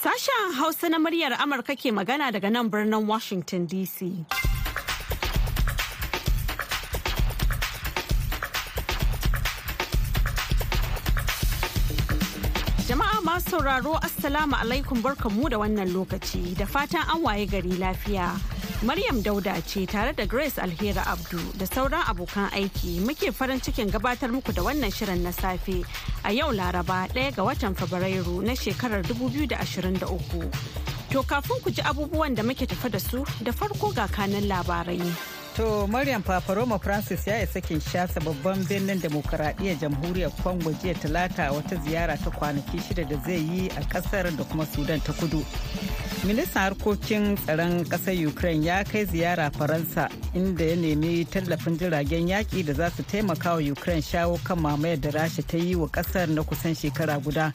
Sashen Hausa na muryar Amurka ke magana daga nan birnin Washington DC. Jama'a masu sauraro Assalamu alaikum barkanmu da wannan lokaci da fatan an waye gari lafiya. Maryam Dauda ce tare da Grace Alheri Abdu da sauran abokan aiki muke farin cikin gabatar muku da wannan shirin na safe a yau Laraba ɗaya ga watan Fabrairu na shekarar 2023. To kafin ku ji abubuwan da muke tafa da su da farko ga kanan labarai. To Maryam Paparoma Francis ya isa Kinshasa babban birnin demokuraɗiyyar jamhuriyar Congo jiya talata wata ziyara ta kwanaki shida da zai yi a ƙasar da kuma Sudan ta kudu. Ministan harkokin tsaron ƙasar Ukraine ya kai ziyara Faransa inda ya nemi tallafin jiragen yaƙi da za su taimaka wa Ukraine shawo kan mamayar da Rasha ta yi wa ƙasar na kusan shekara guda.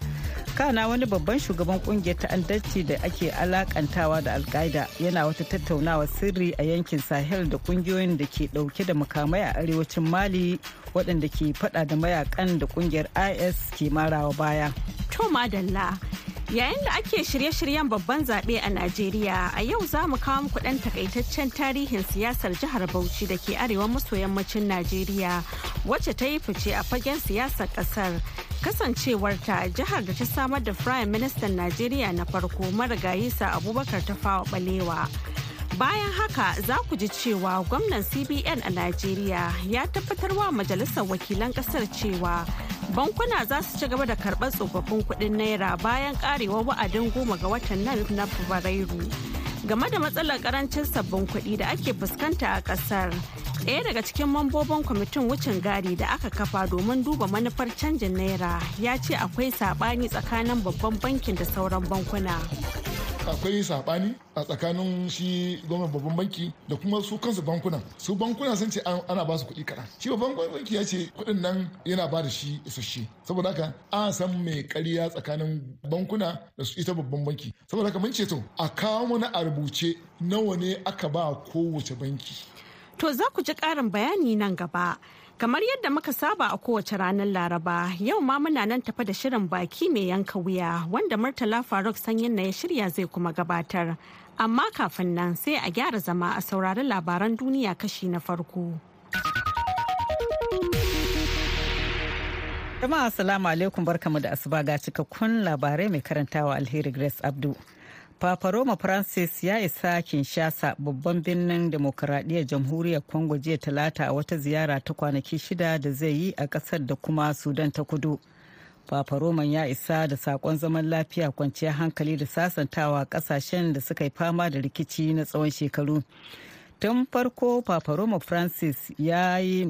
kana wani babban shugaban ƙungiyar ta'addanci da ake alakantawa da alkaida yana wata tattaunawa sirri a yankin sahel da ƙungiyoyin da ke ɗauke da makamai a arewacin mali waɗanda ke fada da mayaƙan da ƙungiyar is ke marawa baya to madalla yayin da ake shirye-shiryen babban zaɓe a najeriya a yau za mu kawo muku ɗan takaitaccen tarihin siyasar jihar bauchi da ke arewa maso yammacin najeriya wacce ta yi fice a fagen siyasar ƙasar. Kasancewarta jihar da ta samar da prime minister najeriya na farko marigayi sa abubakar ta fawa balewa bayan haka za ku ji cewa gwamnan cbn a najeriya ya tabbatar wa majalisar wakilan ƙasar cewa bankuna za su ci gaba da karɓar tsofaffin kuɗin naira bayan karewa wa'adin goma ga watan nan na fabrairu. Game da matsalar ƙarancin sabbin kuɗi da ake fuskanta a ƙasar ɗaya daga cikin mambobin kwamitin wucin gadi da aka kafa domin duba manufar canjin naira ya ce akwai saɓani tsakanin babban bankin da sauran bankuna. Akwai saɓani a tsakanin shi gwamnan babban banki da kuma su kansu bankunan. Su bankuna sun ce ana ba su kuɗi kaɗan. Shi babban banki ya ce kuɗin nan yana ba da shi isasshe. Saboda haka an san mai ƙarya tsakanin bankuna da su ita babban banki. Saboda haka mun ce to a kawo mana a rubuce nawa ne aka ba kowace banki. To za ku ji ƙarin bayani nan gaba. Kamar yadda muka saba a kowace ranar Laraba, yau ma muna nan tafa da shirin baki mai yanka wuya wanda Murtala Faruk sanyin na ya shirya zai kuma gabatar. Amma kafin nan sai a gyara zama a saurari labaran duniya kashi na farko. Jama'a Assalamu alaikum barkamu da asuba ga cikakkun labarai mai karantawa Alheri Grace Abdu. Papa Roma Francis ya isa Kinshasa babban birnin demokuraɗiyyar jamhuriyar Congo jiya talata a wata ziyara ta kwanaki shida da zai yi a ƙasar da kuma Sudan ta kudu. Papa Roman ya isa da saƙon zaman lafiya kwanciyar hankali da sasantawa ƙasashen da suka yi fama da rikici na tsawon shekaru. Tun farko papa roma francis ya yi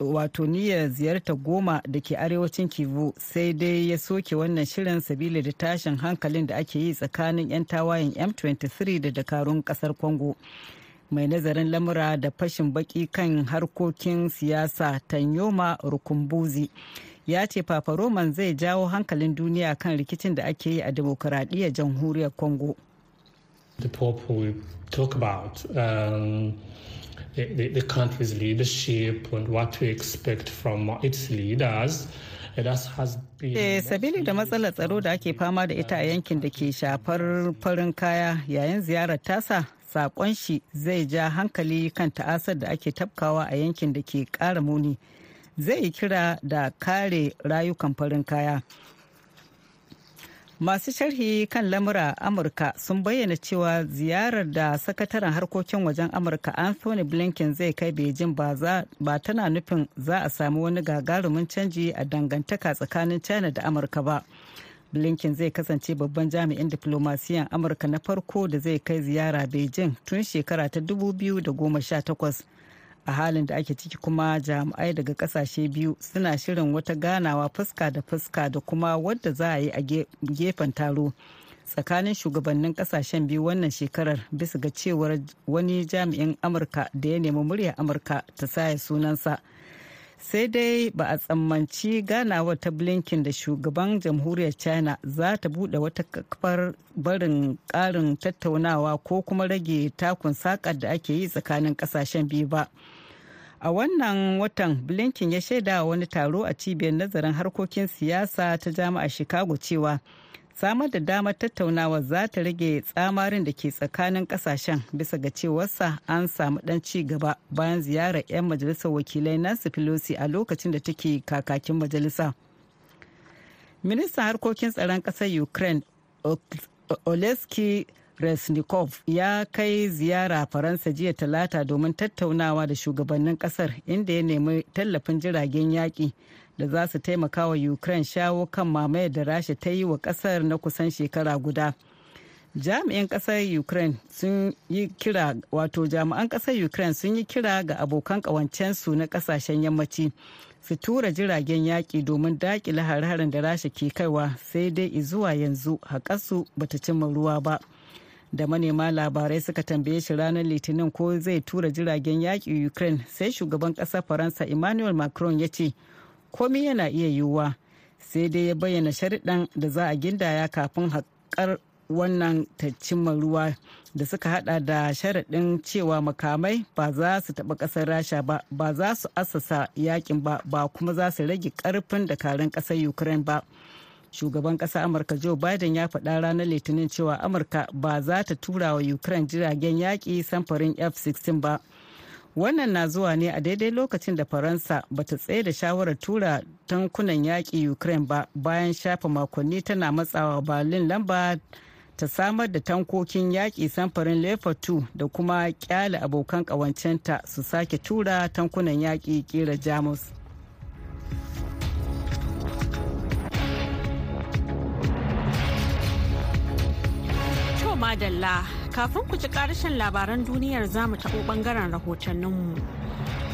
wato niyyar ziyarta goma da ke arewacin kivu sai dai ya soke wannan shirin sabili da tashin hankalin da ake yi tsakanin 'yan tawayen m23 da dakarun ƙasar congo. Mai nazarin lamura da fashin baki kan harkokin siyasa tanyoma rukumbuzi ya ce papa roman zai jawo hankalin duniya kan rikicin da ake yi a demokuraɗiyyar jamhuriyar congo. The Pope will talk about um, the, the, the, country's leadership and what to expect from its leaders. Eh, sabili da matsalar tsaro da ake fama da ita a yankin da ke shafar farin kaya yayin ziyarar tasa sakon shi zai ja hankali kan ta'asar da ake tafkawa a yankin da ke ƙara muni zai yi kira da kare rayukan farin kaya masu sharhi kan lamura amurka sun bayyana cewa ziyarar da sakataren harkokin wajen amurka anthony blinken zai kai beijing ba tana nufin za a sami wani gagarumin canji a dangantaka tsakanin china da amurka ba. Blinken zai kasance babban jami'in diplomasiyan amurka na farko da zai kai ziyara beijing tun shekara ta 2018 a halin da ake ciki kuma jami'ai daga ƙasashe biyu suna shirin wata ganawa fuska da fuska da kuma wadda za a yi a gefen taro tsakanin shugabannin ƙasashen biyu wannan shekarar bisa ga cewar wani jami'in amurka da ya nemi murya amurka ta saya sunansa. Sai dai ba a tsammanci ganawar ta blinken da shugaban jamhuriyar china za ta buɗe wata kafar barin karin tattaunawa ko kuma rage takun sakar da ake yi tsakanin ƙasashen biyu ba. A wannan watan blinken ya shaida wani taro a cibiyar nazarin harkokin siyasa ta jami'ar chicago cewa samar da damar tattaunawa za ta rage tsamarin da ke tsakanin ƙasashen bisa ga cewarsa an samu dan ci gaba bayan ziyarar 'yan majalisar wakilai nancy pelosi a lokacin da take kakakin majalisa. Ministan harkokin tsaron ƙasar ukraine oleski resnikov ya kai ziyara faransa jiya talata domin tattaunawa da shugabannin ƙasar inda ya nemi tallafin jiragen yaƙi da za su taimaka wa ukraine shawo kan mamayar da rasha ta yi wa ƙasar na kusan shekara guda. Jami'an ƙasar ukraine sun yi kira wato jami'an ƙasar ukraine sun yi kira ga abokan kawancensu na ƙasashen yammaci su tura jiragen yaƙi domin daƙile hare-haren da rasha ke kaiwa sai dai zuwa yanzu haƙarsu bata cimma ruwa ba. Da manema labarai suka tambaye shi ranar litinin ko zai tura jiragen yaƙi ukraine. Sai shugaban ƙasar faransa emmanuel macron ya ce komi yana iya yiwuwa sai dai ya bayyana sharidan da za a gindaya kafin haƙar wannan cimma ruwa da suka hada da sharaɗin cewa makamai ba za su taɓa ƙasar rasha ba ba za su asasa yaƙin ba ba kuma za su rage ƙarfin dakarun ƙasar ukraine ba. Shugaban ƙasar amurka joe biden ya faɗa ranar litinin cewa amurka ba za ta tura wa ukraine jiragen yaƙi samfurin f-16 ba. Wannan na zuwa ne a daidai lokacin da faransa ba ta tsaye da shawarar tura tankunan yaƙi ukraine ba bayan shafa makonni tana matsawa berlin lamba ta samar da tankokin yaƙi samfurin leopard 2 da kuma ƙyale abokan ƙawancenta su sake tura tankunan yaƙi ƙera jamus. Madalla kafin ku ji ƙarshen labaran duniyar za mu taɓo ɓangaren rahotanninmu.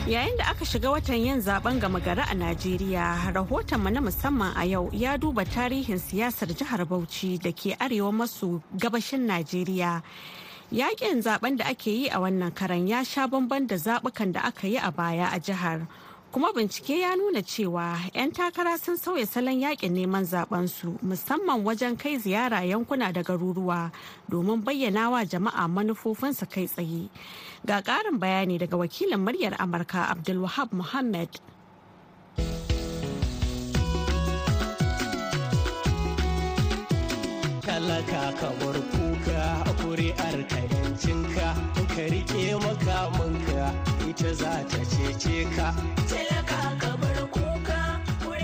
Yayin da aka shiga watan yin zaɓen gama gari a Najeriya, rahotonmu na musamman a yau ya duba tarihin siyasar jihar Bauchi da ke arewa maso gabashin Najeriya. Yaƙin zaɓen da ake yi a wannan karan ya sha bamban da zaɓukan da aka yi a baya a jihar. Kuma bincike ya nuna cewa 'yan takara sun sauya salon yaƙin neman su musamman wajen kai ziyara yankuna da garuruwa domin bayyana wa jama'a manufofinsu kai tsaye. Ga ƙarin bayani daga wakilin muryar amurka abdulwahab muhammad. Talaka ka bar kuka kuri'ar ka yancinka ka riƙe makamanka. Ita za ta cece ka.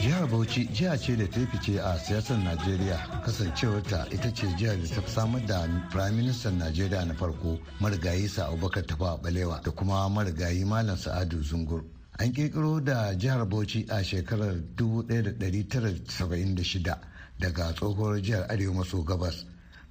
Jihar bauchi jiha ce da ta fice a siyasar najeriya. Kasancewarta ita ce jihar da ta fi samar da prime minister najeriya na farko marigayi sa abubakar tafa balewa da kuma marigayi malam sa'adu zungur. An kirkiro da jihar bauchi a shekarar 1976 daga tsohuwar jihar arewa maso gabas.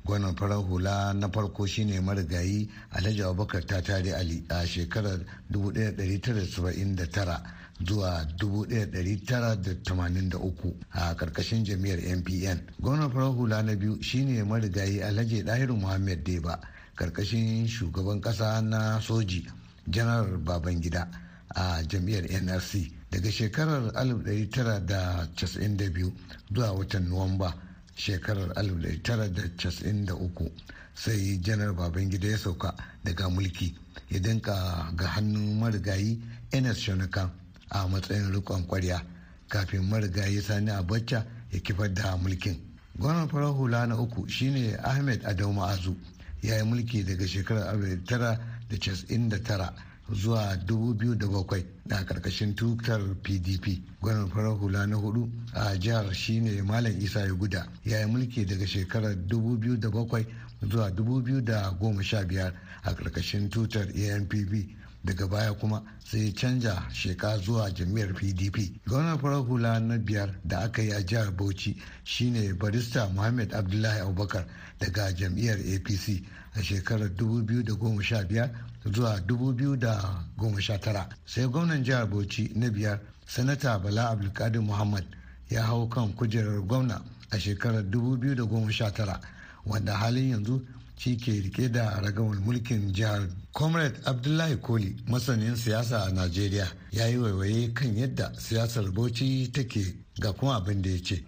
Gwanon farar hula na farko shine marigayi alhaji abubakar tatare ali a shekarar 1979 zuwa 1983 a ƙarƙashin jami'ar npn gwamnan farar hula na biyu shine marigayi alhaji dahiru muhammad deba ƙarƙashin shugaban kasa na soji janar babangida a jami'ar nrc daga shekarar 1992 zuwa watan nuwamba shekarar 1993 sai janar babangida ya sauka daga mulki ya dinka ga hannun marigayi ns shonukan a matsayin rikon kwarya kafin marigayi sani abacha ya kifar da mulkin. Gwamnan farar hula na uku shine ahmed adau ma'azu ya yi mulki daga shekarar 1999 zuwa 2007 da ƙarƙashin tutar pdp gwamnan farar hula na huɗu a jihar shine malam isa ya guda ya yi mulki daga shekarar 2007 zuwa 2015 a ƙarƙashin tutar anpp daga baya kuma sai canja sheka zuwa jami'ar pdp gwamnan farar hula na biyar da aka yi a jihar bauchi shine barista muhammad abdullahi abubakar daga jam'iyyar apc a shekarar 2015 zuwa 2019 sai gwamnan jihar bauchi na biyar sanata bala abdulkadir muhammad ya hau kan kujerar gwamna a shekarar 2019 wanda halin yanzu shi ke riƙe da ragamar mulkin jihar comrade abdullahi koli masanin siyasa a najeriya. Ya yi waiwaye kan yadda siyasar bauchi take ga kuma abin da ya ce.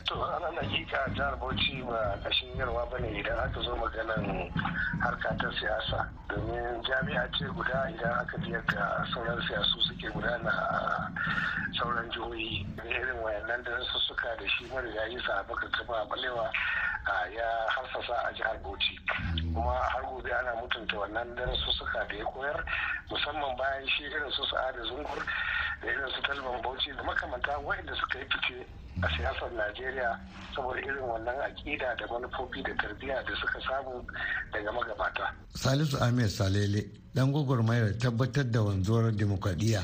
Hakika jihar bauchi ba kashin yarwa ba ne idan aka zo maganan harka ta siyasa. Domin jami'a ce guda idan aka biyar da sauran siyasu suke gudana a sauran jihohi. Irin wayannan da su suka da shi marigayi sa baka kafa balewa ya harsasa a jihar bauchi. Kuma har gobe ana mutunta wannan darasussuka da ya koyar musamman bayan shi irin su sa'ada zungur da irin su talban bauchi da makamanta waɗanda suka yi fice a siyasar najeriya saboda irin wannan aƙida da manufofi da tarbiyya da suka samu daga magabata. Salisu ahmed salele dan gwagwarmayar tabbatar da wanzuwar demokradiyya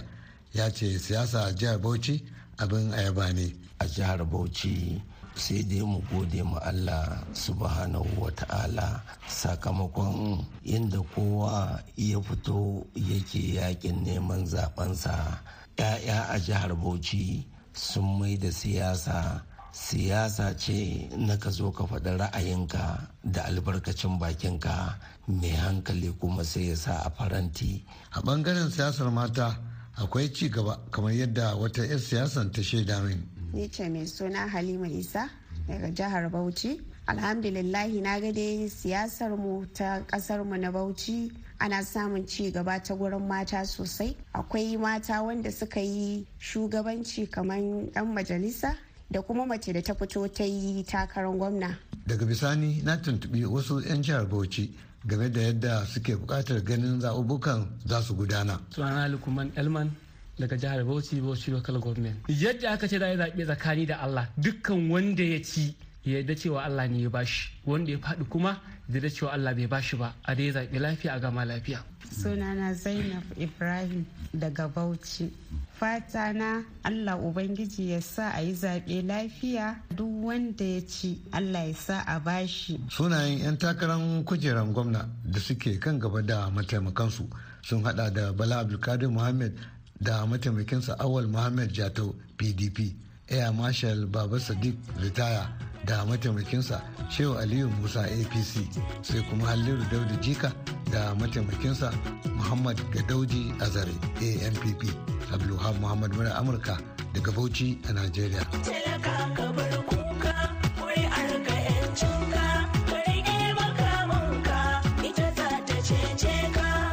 ya ce siyasa a jihar bauchi abin ayaba ne. A jihar bauchi sai dai mu gode ma Allah subhanahu wa ta'ala sakamakon inda kowa ya fito yake yaƙin neman zabensa ‘ya'ya a jihar bauchi sun mai da siyasa. Siyasa ce na ka zo ka faɗi ra'ayinka da albarkacin bakinka. Mai hankali kuma sai ya sa a faranti. A ɓangaren siyasar mata akwai ci gaba kamar yadda wata 'yar siyasan ta shaida min. Ni ce mai suna halima isa daga jihar bauchi. Alhamdulillahi na ga dai siyasar mu ta ƙasar mu na bauchi ana samun ci gaba ta gurin mata sosai akwai mata wanda suka yi shugabanci kamar dan majalisa da kuma mace da ta fito ta yi takarar gwamna daga bisani na tuntubi wasu 'yan jihar bauchi game da yadda suke buƙatar ganin zaɓuɓɓukan za su gudana. Sunana Lukman Elman daga jihar Bauchi Bauchi Local Government. Yadda aka ce za a zaɓe tsakani da Allah dukkan wanda ya ci ya yarda cewa Allah ne ya bashi wanda ya faɗi kuma ya yarda cewa Allah bai bashi ba a dai zaɓe lafiya a gama lafiya. Sunana Zainab Ibrahim daga Bauchi. fata na Allah Ubangiji ya sa a yi zaɓe lafiya duk wanda ya ci Allah ya sa a bashi. Sunayen 'yan takarar kujerar gwamna da suke kan gaba da mataimakansu sun hada da Bala Abdulkadir Muhammad da mataimakinsa Awal Muhammad Jatau PDP, Air Marshal Baba Sadiq Ritaya da mataimakinsa Shehu Aliyu Musa APC sai kuma Halliru Daudu Jika da mataimakinsa Muhammad Gadauji Azare ANPP. Abdulwahab Muhammad mura Amurka daga Bauchi a Najeriya.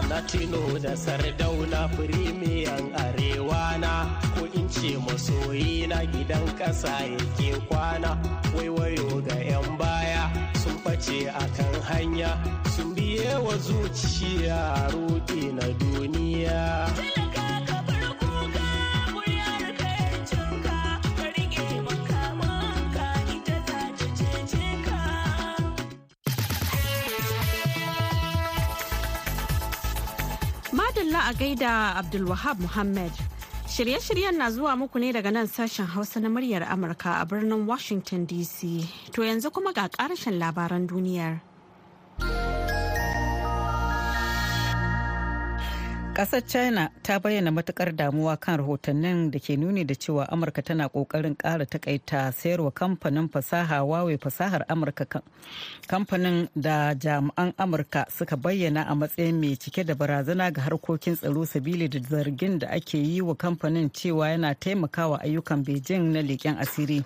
Latino da Sardauna firimiyan arewa na ko in ce masoyi na gidan ƙasa yake kwana waiwayo ga 'yan baya sun face a kan hanya sun biye wa zuciya rudi na duniya. Madalla a gaida Abdulwahab Muhammad. Shirye-shiryen na zuwa muku ne daga nan sashen Hausa na muryar Amurka a birnin Washington DC. To yanzu kuma ga ƙarashin labaran duniyar. Ƙasar China ta bayyana matuƙar damuwa kan rahotannin da ke nuni da cewa Amurka tana ƙoƙarin ƙara takaita sayarwa kamfanin fasaha wawe fasahar Amurka kamfanin da jami'an Amurka suka bayyana a matsayin mai cike da barazana ga harkokin tsaro sabili da zargin da ake yi wa kamfanin cewa yana taimakawa ayyukan Beijing na leƙen asiri.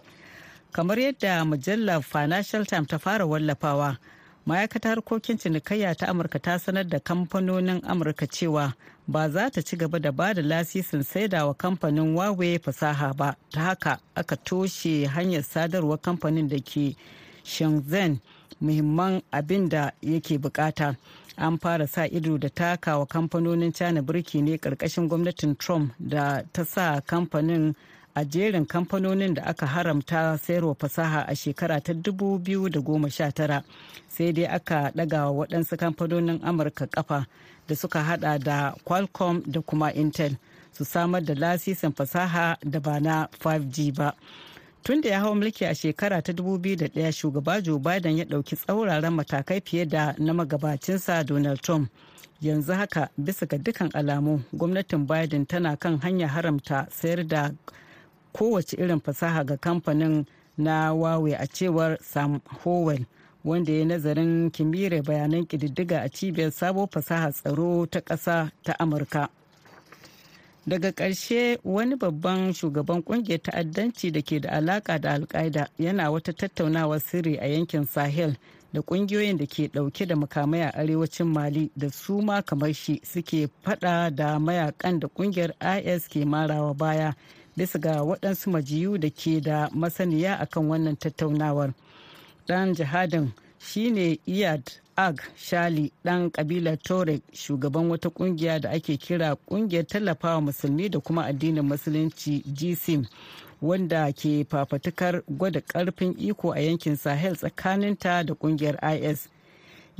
Kamar yadda mujallar Financial Times ta fara wallafawa. ma'aikatar harkokin cinikayya ta amurka ta sanar da kamfanonin amurka cewa ba za ta ci gaba da ba da lasisin saidawa kamfanin wawe fasaha ba. Ta haka aka toshe hanyar sadarwar kamfanin da ke shenzhen muhimman abin da yake buƙata. An fara sa ido da takawa kamfanonin china birki ne ƙarƙashin gwamnatin trump da ta sa kamfanin a jerin kamfanonin da aka haramta sayarwa fasaha a shekara ta 2019 sai dai aka ɗaga wa waɗansu kamfanonin amurka kafa da suka hada da qualcomm da kuma intel su samar da lasisin fasaha da ba na 5g ba. Tun da ya hau mulki a shekara ta 2001 shugaba joe biden ya ɗauki tsauraran matakai fiye da na magabacinsa donald trump. Yanzu haka bisa ga dukkan alamu gwamnatin biden tana kan hanya haramta sayar da kowace irin fasaha ga kamfanin na Huawei a cewar Sam Howell. Wanda ya nazarin kimiyyar bayanan ƙididdiga a cibiyar sabo fasaha tsaro ta ƙasa ta Amurka. Daga ƙarshe wani babban shugaban ƙungiyar ta'addanci da ke da alaƙa da alƙaida yana wata tattaunawar sirri a yankin Sahel da ƙungiyoyin da ke ɗauke da makamai a arewacin Mali da su ma kamar shi suke fada da mayaƙan da ƙungiyar IS ke marawa baya. bisa ga waɗansu majiyu da ke da masaniya akan wannan tattaunawar ɗan jihadin shine iyad ag shali ɗan ƙabilar torek shugaban wata ƙungiya da ake kira ƙungiyar tallafawa musulmi da kuma addinin musulunci gsim wanda ke fafatukar gwada ƙarfin iko a yankin sahel tsakaninta da ƙungiyar is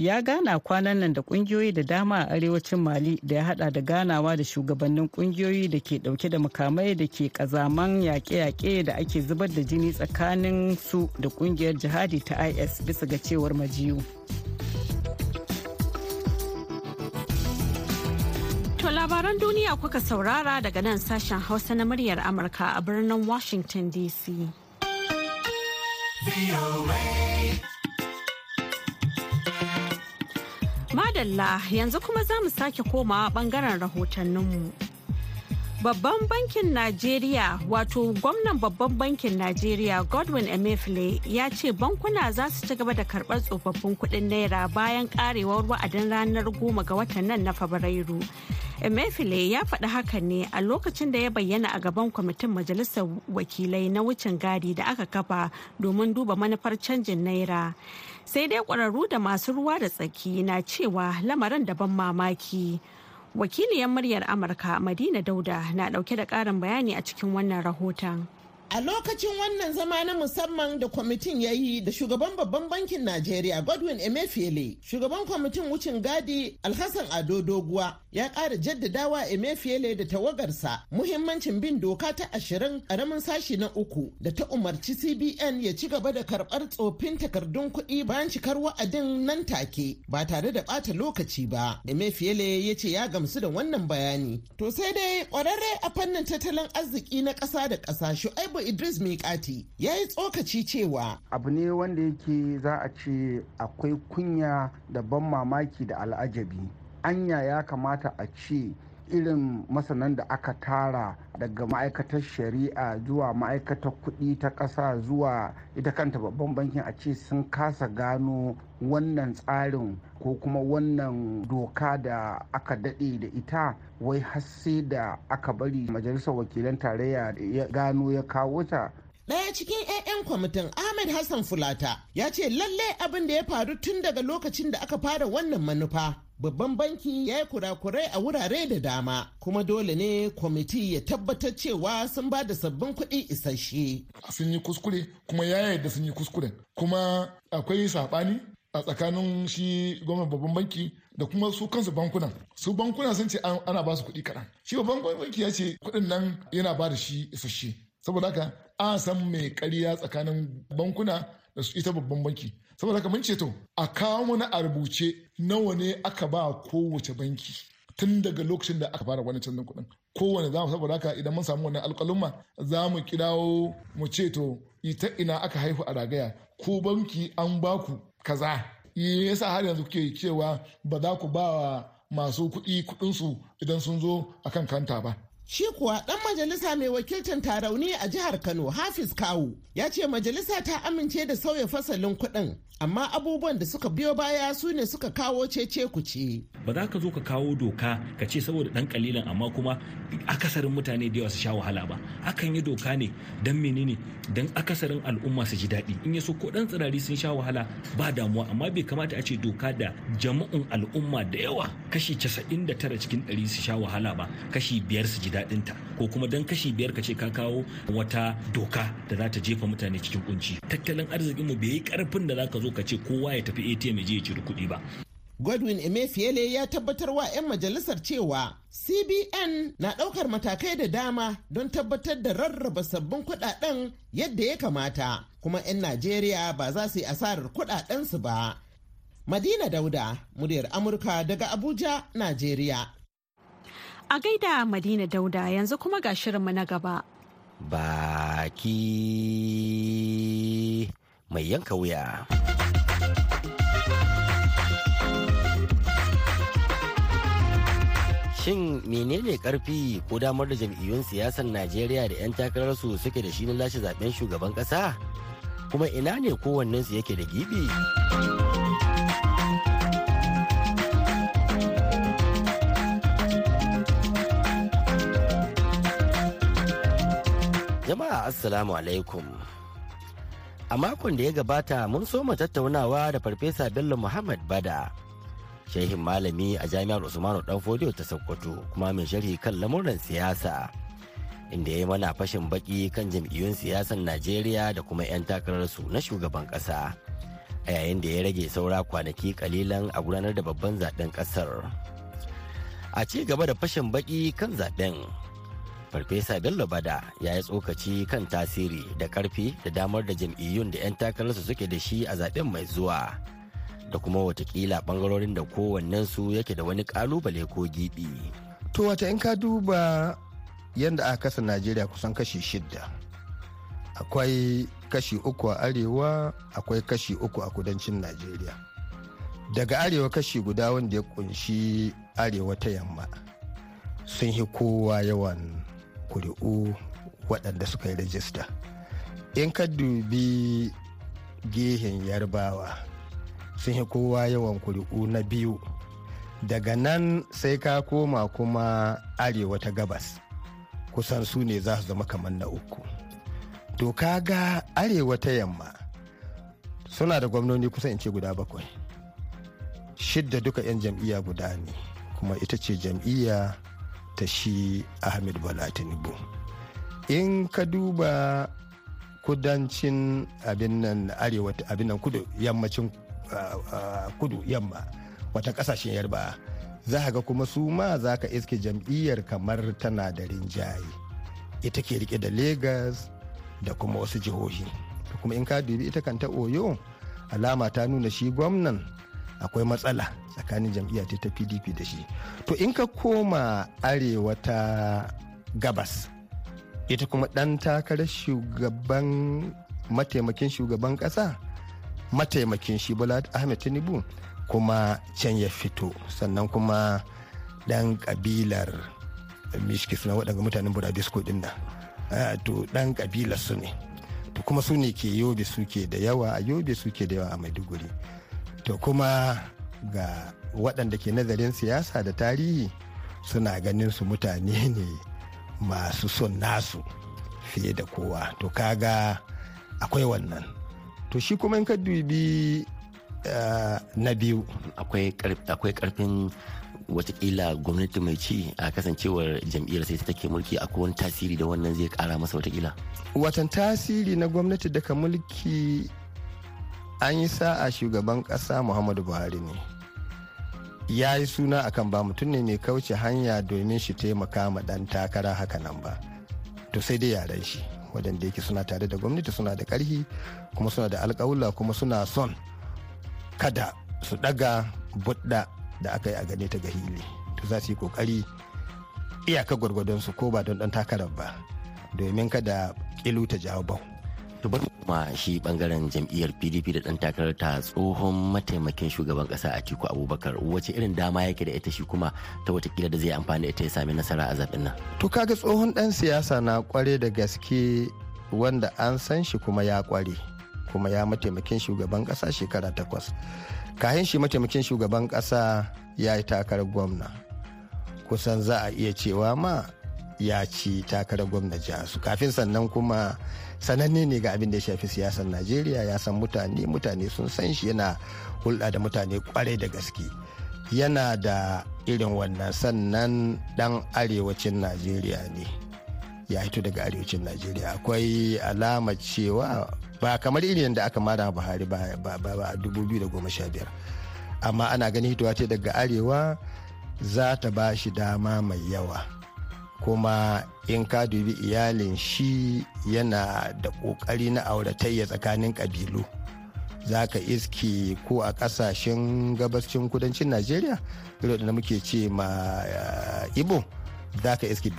ya gana kwanan nan da kungiyoyi da dama a arewacin mali da ya hada da ganawa da shugabannin kungiyoyi da ke ɗauke da makamai da ke kazaman yaƙe-yaƙe da ake zubar da jini tsakanin su da ƙungiyar jihadi ta is bisa ga cewar majiyu. To labaran duniya kuka saurara daga nan sashen hausa na muryar amurka a birnin washington dc Madalla yanzu kuma za mu sake komawa ɓangaren rahotanninmu. Babban bankin Najeriya wato gwamnan babban bankin Najeriya Godwin Emefiele ya ce bankuna za su ci gaba da karɓar tsofaffin kuɗin naira bayan karewar wa'adin ranar goma ga watan nan na Fabrairu. Emefiele ya faɗi hakan ne a lokacin da ya bayyana a gaban kwamitin majalisar wakilai na wucin gadi da aka kafa domin duba manufar canjin naira. Sai dai ƙwararru da masu ruwa da tsaki na cewa lamarin daban mamaki. Wakiliyar muryar Amurka Madina Dauda na ɗauke da ƙarin bayani a cikin wannan rahoton. A lokacin wannan zama na musamman da kwamitin ya yi da shugaban babban bankin Najeriya Godwin Emefiele, shugaban kwamitin wucin gadi Alhassan Ado Doguwa ya ƙara jaddadawa Emefiele da tawagarsa muhimmancin bin doka ta ashirin ƙaramin sashi na uku da ta umarci CBN ya ci gaba da karɓar tsofin takardun kuɗi bayan cikar wa'adin nan take ba tare da ɓata lokaci ba. Emefiele ya ce ya gamsu da wannan bayani. To sai dai ƙwararre a fannin tattalin arziki na ƙasa da ƙasa Shu'aibu Idris Mikati ya yi tsokaci cewa abu ne wanda yake za a ce akwai kunya da ban mamaki da al'ajabi. Anya ya kamata a ce irin masanan da aka tara daga ma'aikatar shari'a zuwa ma'aikatar kuɗi ta ƙasa zuwa ita kanta babban bankin a ce sun kasa gano wannan tsarin ko kuma wannan doka da aka daɗe da ita wai har sai da aka bari majalisar wakilan tarayya ya gano ya kawo ta. Ɗaya cikin 'ya'yan kwamitin Ahmed Hassan Fulata ya ce lalle abin da ya faru tun daga lokacin da aka fara wannan manufa. Babban banki ya yi kurakurai a wurare da dama kuma dole ne kwamiti ya tabbatar cewa sun ba da sabbin kuɗi isasshe. Sun yi kuskure kuma ya yarda sun yi kuskure kuma akwai saɓani a tsakanin shi gwamnan babban banki da kuma su kansu bankunan su bankuna sun ce ana ba su kuɗi kaɗan shi babban banki ya ce kuɗin nan yana ba da shi isasshe saboda haka an san mai ƙarya tsakanin bankuna da su ita babban banki. Saboda haka mun ce to a kawo mana a rubuce nawa ne aka ba kowace banki tun daga lokacin da aka fara wani canjin kuɗin. Kowane za mu saboda haka idan mun samu wannan alƙalumma za mu kirawo mu ce to ita ina aka haihu a ragaya? Ko banki an baku kaza. Yasa har yanzu kuke cewa ba za ku ba wa masu kuɗi kuɗinsu idan sun zo akan kanta ba. Shi kuwa ɗan majalisa mai wakiltar tarauni a jihar Kano Hafiz Kawu ya ce majalisa ta amince da sauya fasalin kuɗin. Amma abubuwan da suka biyo baya su ne suka kawo cece kuce. Ba za ka zo ka kawo doka ka ce saboda ɗan kalilan amma kuma akasarin mutane da yawa su sha wahala ba. Akan yi doka ne don menene? Don akasarin al'umma su ji daɗi. In ya so ko ɗan tsirari sun sha wahala ba damuwa. Amma bai kamata a ce doka da jama'un al'umma da yawa kashi casa'in da tara cikin ɗari su sha wahala ba. Kashi biyar su ji daɗinta. Ko kuma don kashi biyar ka ce ka kawo wata doka da za ta jefa mutane cikin kunci tattalin arzikinmu bai yi ƙarfin da za ka zo ka ce kowa ya tafi atm ya je ya ciri kuɗi ba Godwin Emefiele ya tabbatar wa 'yan majalisar cewa CBN na ɗaukar matakai da dama don tabbatar da rarraba sabbin kuɗaɗen yadda ya kamata, kuma 'yan Najeriya ba za su yi asarar kuɗaɗensu ba. Madina Dauda, muryar Amurka daga Abuja, Najeriya. A gaida Madina Dauda yanzu kuma ga shirinmu na gaba. Baki mai yanka wuya. Shin menene ƙarfi ko damar da jam'iyyun siyasar Najeriya da 'yan takararsu suke da shi na lashe zaɓen shugaban ƙasa? Kuma ina ne kowannensu yake da gibi? Jama'a Assalamu alaikum. A makon da ya gabata mun so mu tattaunawa da farfesa bello muhammad ba da shehin malami a jami'ar usmanu danfodiyo ta sokoto kuma mai sharhi kan lamuran siyasa inda ya yi mana fashin baki kan jam'iyyun siyasar najeriya da kuma 'yan takararsu na shugaban kasa a yayin da ya rage saura kwanaki kalilan a gudanar da babban zaɓen ƙasar a ci gaba da fashin baki kan zaɓen farfesa bello ba da ya yi tsokaci kan tasiri da ƙarfi da damar da jam'iyyun da 'yan takararsu suke da shi a zaɓen mai zuwa da kuma wataƙila ɓangarorin da kowannensu yake da wani ƙalubale ko gibi to wata in ka duba yadda aka kasa najeriya kusan kashi shidda akwai kashi uku a arewa akwai kashi uku a kudancin najeriya. Daga arewa kashi guda wanda ya ƙunshi arewa ta yamma sun yi kowa yawan kuri'u waɗanda suka yi rajista in ka dubi gehen yarbawa sun yi kowa yawan kuri'u na biyu. Daga nan sai ka koma kuma arewa ta gabas kusan su ne za su zama kamar na uku. To ga arewa ta yamma suna da gwamnoni kusan in ce guda bakwai. Shidda duka 'yan jam'iyya guda ne kuma ita ce jam'iyya ta shi ahmed bala tinubu. In ka duba kudancin abin nan arewa abin nan kudu yammacin kudu yamma wata ƙasashen yarba za ga kuma su ma za ka iske jam'iyyar kamar tana da rinjaye. Ita ke riƙe da lagos da kuma wasu jihohi. Kuma in ka dubi ita kanta oyo alama ta nuna shi gwamnan akwai matsala tsakanin jam'iyya ta pdp da shi. To in ka koma arewa ta gabas ita kuma ɗan takarar shugaban mataimakin shugaban ƙasa mataimakin shi bola ahmed tinubu kuma can ya fito. Sannan kuma ɗan ƙabilar mishki suna waɗanda mutanen burabisko ɗin nan. To ɗan ƙabilar su ne. To kuma su ne ke yobe suke da yawa a yobe suke da yawa a maiduguri. To kuma ga waɗanda ke nazarin siyasa da tarihi suna ganin su mutane ne masu son nasu fiye da kowa. To kaga akwai wannan. To shi kuma in ka dubi uh, na biyu. Akwai ƙarfin wataƙila gwamnati mai ci a kasancewar jam'iyyar sai ta take mulki akwai wani tasiri da wannan zai kara masa wataƙila watan tasiri na gwamnati daga mulki an yi sa'a shugaban kasa muhammadu buhari ne. Ya yi suna akan ba mutum ne mai kauce hanya domin shi taimaka ma dan takara haka nan ba. To sai dai yaran shi waɗanda yake suna tare da gwamnati suna da ƙarfi kuma suna da alƙawula kuma suna son kada su ɗaga budda da aka yi a gane ta ga hili. To za su yi ƙoƙari iyaka gwargwadon su ko ba don ɗan takarar ba domin kada ƙilu ta jawo bau. To bari kuma shi ɓangaren jam'iyyar pdp da dan takarar ta tsohon mataimakin shugaban kasa atiku abubakar. Wace irin dama yake da ita shi kuma ta wataƙila da zai amfani ita ya sami nasara a zaɓen nan? To kaga tsohon dan siyasa na kware da gaske wanda an san shi kuma ya kware kuma ya mataimakin shugaban kasa shekara takwas. Kayan shi mataimakin shugaban kasa ya yi takarar gwamna. Kusan za a iya cewa ma ya ci takarar gwamna su. Kafin sannan kuma sananne ne ga abin da ya shafi siyasar najeriya ya san mutane mutane sun san shi yana hulɗa da mutane ƙwarai da gaske. Yana da irin wannan sannan dan arewacin najeriya ne. Ya hito daga arewacin najeriya. Akwai alama cewa ba kamar irin da aka mara buhari ba a 2015 amma ana ganin hitowa ce daga arewa za ta ba shi dama mai yawa. Kuma in ka dubi iyalin shi yana da ƙoƙari na auratayya tsakanin ƙabilu. Za ka iski ko a ƙasashen gabashin kudancin najeriya da muke ce ma ibo za ka iski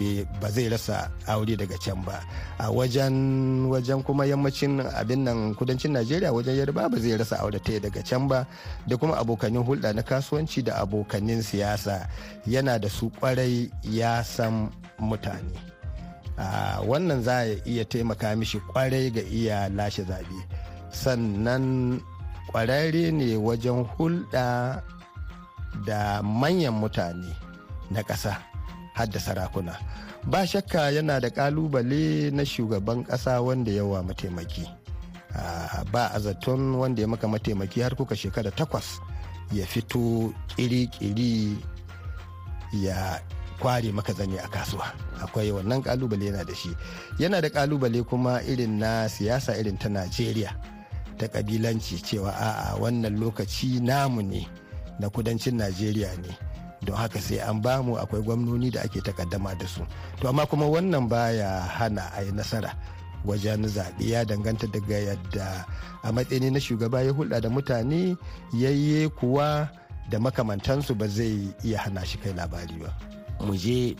ba zai rasa aure daga can ba. A wajen wajen kuma yammacin abin nan kudancin najeriya wajen yarba ba zai rasa aure ta daga can ba. Da kuma abokanin hulɗa na kasuwanci da abokanin siyasa yana da su ƙwarai ya san mutane. Wannan za a iya taimaka mishi ƙwarai ga iya lashe zaɓe. Sannan kwararre ne wajen hulɗa da manyan mutane na ƙasa. Hadda sarakuna. Ba shakka yana da ƙalubale na shugaban kasa wanda yawa mataimaki. Ba a zaton wanda ya maka mataimaki har kuka shekara takwas ya fito kiri-kiri ya kware maka zane a kasuwa. Akwai wannan ƙalubale yana da shi. Yana da ƙalubale kuma irin na siyasa irin ta najeriya ta kabilanci cewa a'a wannan lokaci namu ne na kudancin najeriya ne. Don haka sai an ba mu akwai gwamnoni da ake takaddama da su. To amma kuma wannan baya hana a yi nasara wajen zaɓe. Ya danganta daga yadda a matsayi na shugaba ya hulɗa da mutane yayye kuwa da makamantansu ba zai iya hana shi kai labari ba. Mu je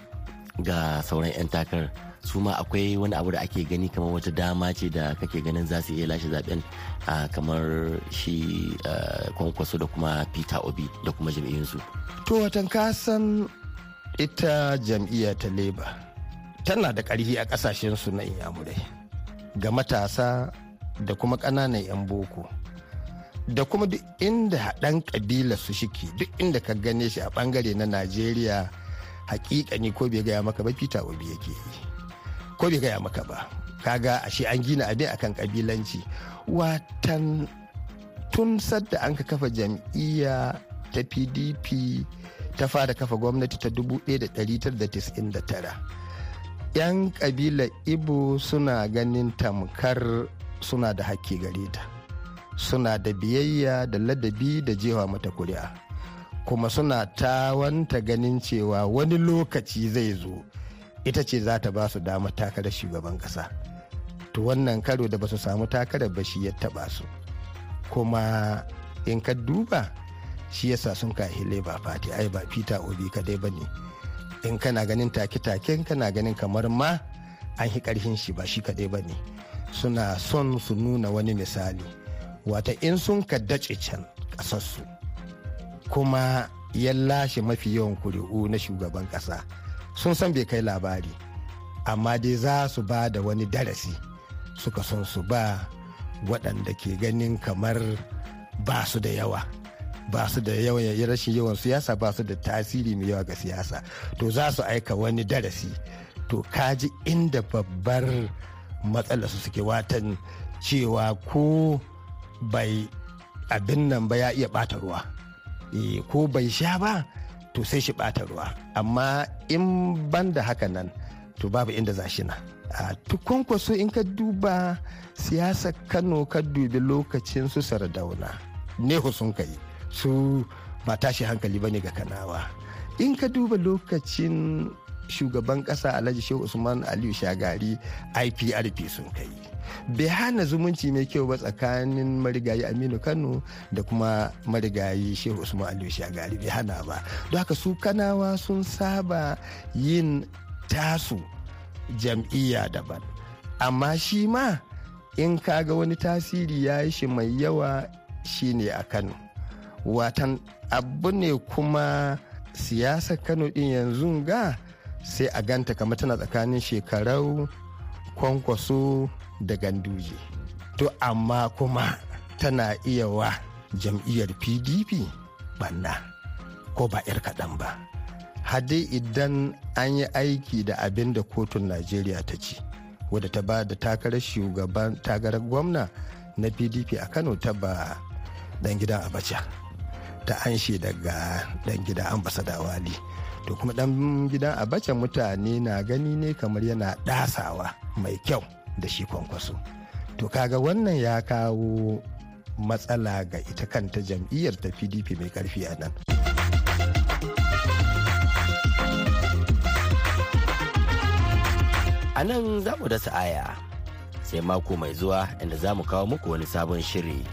ga sauran 'yan takar su ma akwai wani abu da ake gani kamar wata dama ce da kake ganin za su iya lashe zaɓen kamar shi kwankwaso da kuma peter obi da kuma jam'iyyunsu. To watan kasan ita jam'iyya ta labour tana da ƙarfi a ƙasashensu na inyamurai ga matasa da kuma ƙananan 'yan boko da kuma duk inda ɗan ƙabila su shike duk inda ka gane shi a ɓangare na najeriya hakikani ko bai gaya maka ba peter obi yake yi. Ko bai gaya maka ba. Kaga ashe an gina abin akan kabilanci watan tun sadda an ka kafa jam'iyya ta pdp ta fara kafa gwamnati ta 1999 'yan kabilar ibo suna ganin tamkar suna da hakki gare ta. Suna da biyayya da ladabi da jewa mata kuri'a kuma suna tawanta ganin cewa wani lokaci zai zo ita ce za ta ba su dama takarar shugaban kasa to wannan karo da ba su samu takarar ba shi ya taba su. Kuma in ka duba shi yasa sun kahi labour party. Ai ba peter obi kadai ba ne. In kana ganin take-taken kana ganin kamar ma an yi karhin shi ba shi kadai ba ne. Suna son su nuna wani misali. Wata in sun ka dace can kasarsu kuma ya lashe mafi yawan kuri'u na shugaban kasa sun san bai kai labari amma dai za su ba da wani darasi suka son su ba waɗanda ke ganin kamar ba su da yawa. Ba su da yawan rashin yawan siyasa ba su da tasiri mai yawa ga siyasa. To za su aika wani darasi. To kaji inda babbar matsala su suke watan cewa ko bai abin nan ba ya iya ɓata ruwa. Ko bai sha ba to sai shi ɓata ruwa. Amma in ban da haka nan to babu inda za shi na a tukwankwaso in ka duba siyasar kano ka dubi lokacin su sardauna nehu sun kai. Su ba tashi hankali ba ne ga kanawa. In ka duba lokacin shugaban kasa alhaji shehu usman aliyu shagari iprp sun kai. Bai hana zumunci mai kyau ba tsakanin marigayi aminu kano da kuma marigayi shehu usman aliyu shagari bai hana ba. Don haka su kanawa sun saba yin tasu jam'iyya daban. Amma shi ma in kaga wani tasiri ya yi shi mai yawa shine a kano. Watan abu ne kuma siyasar kano din yanzu ga sai a ganta kamar tana tsakanin shekarau kwankwaso da ganduje. To amma kuma tana iya wa jam'iyyar pdp banna ko ba 'yar kaɗan ba. Hade idan an yi aiki da abin da kotun najeriya ta ci wadda ta ba da takarar shugaban takarar gwamna na pdp a kano ta ba dan gidan abacha ta anshe daga dan gida ambasada wali. To kuma dan gidan abacha mutane na gani ne kamar yana dasawa mai kyau. Da shi kwankwaso. To kaga wannan ya kawo matsala ga ita kanta jam'iyyar ta pdp mai ƙarfi a nan. A nan za mu dasa aya sai mako mai zuwa inda za mu kawo muku wani sabon shiri.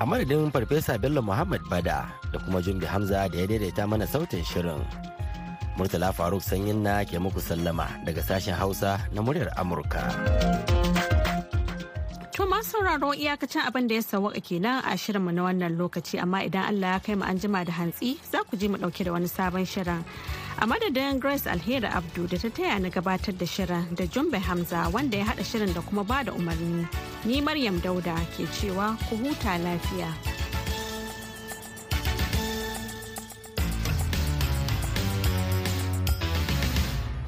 A madadin farfesa bello muhammad ba da da kuma jumbi hamza da ya daidaita mana sautin shirin murtala faruk sanyin na ke muku sallama daga sashen hausa na muryar amurka To masu sauraro iyakacin abin da ya sauwaka kenan a shirinmu na wannan lokaci amma idan Allah ya kai mu an jima da hantsi za ku ji mu ɗauke da wani sabon shirin. A madadin Grace Alheri Abdu da ta taya na gabatar da shirin da Jumbe Hamza wanda ya haɗa shirin da kuma ba da umarni. Ni Maryam Dauda ke cewa ku huta lafiya.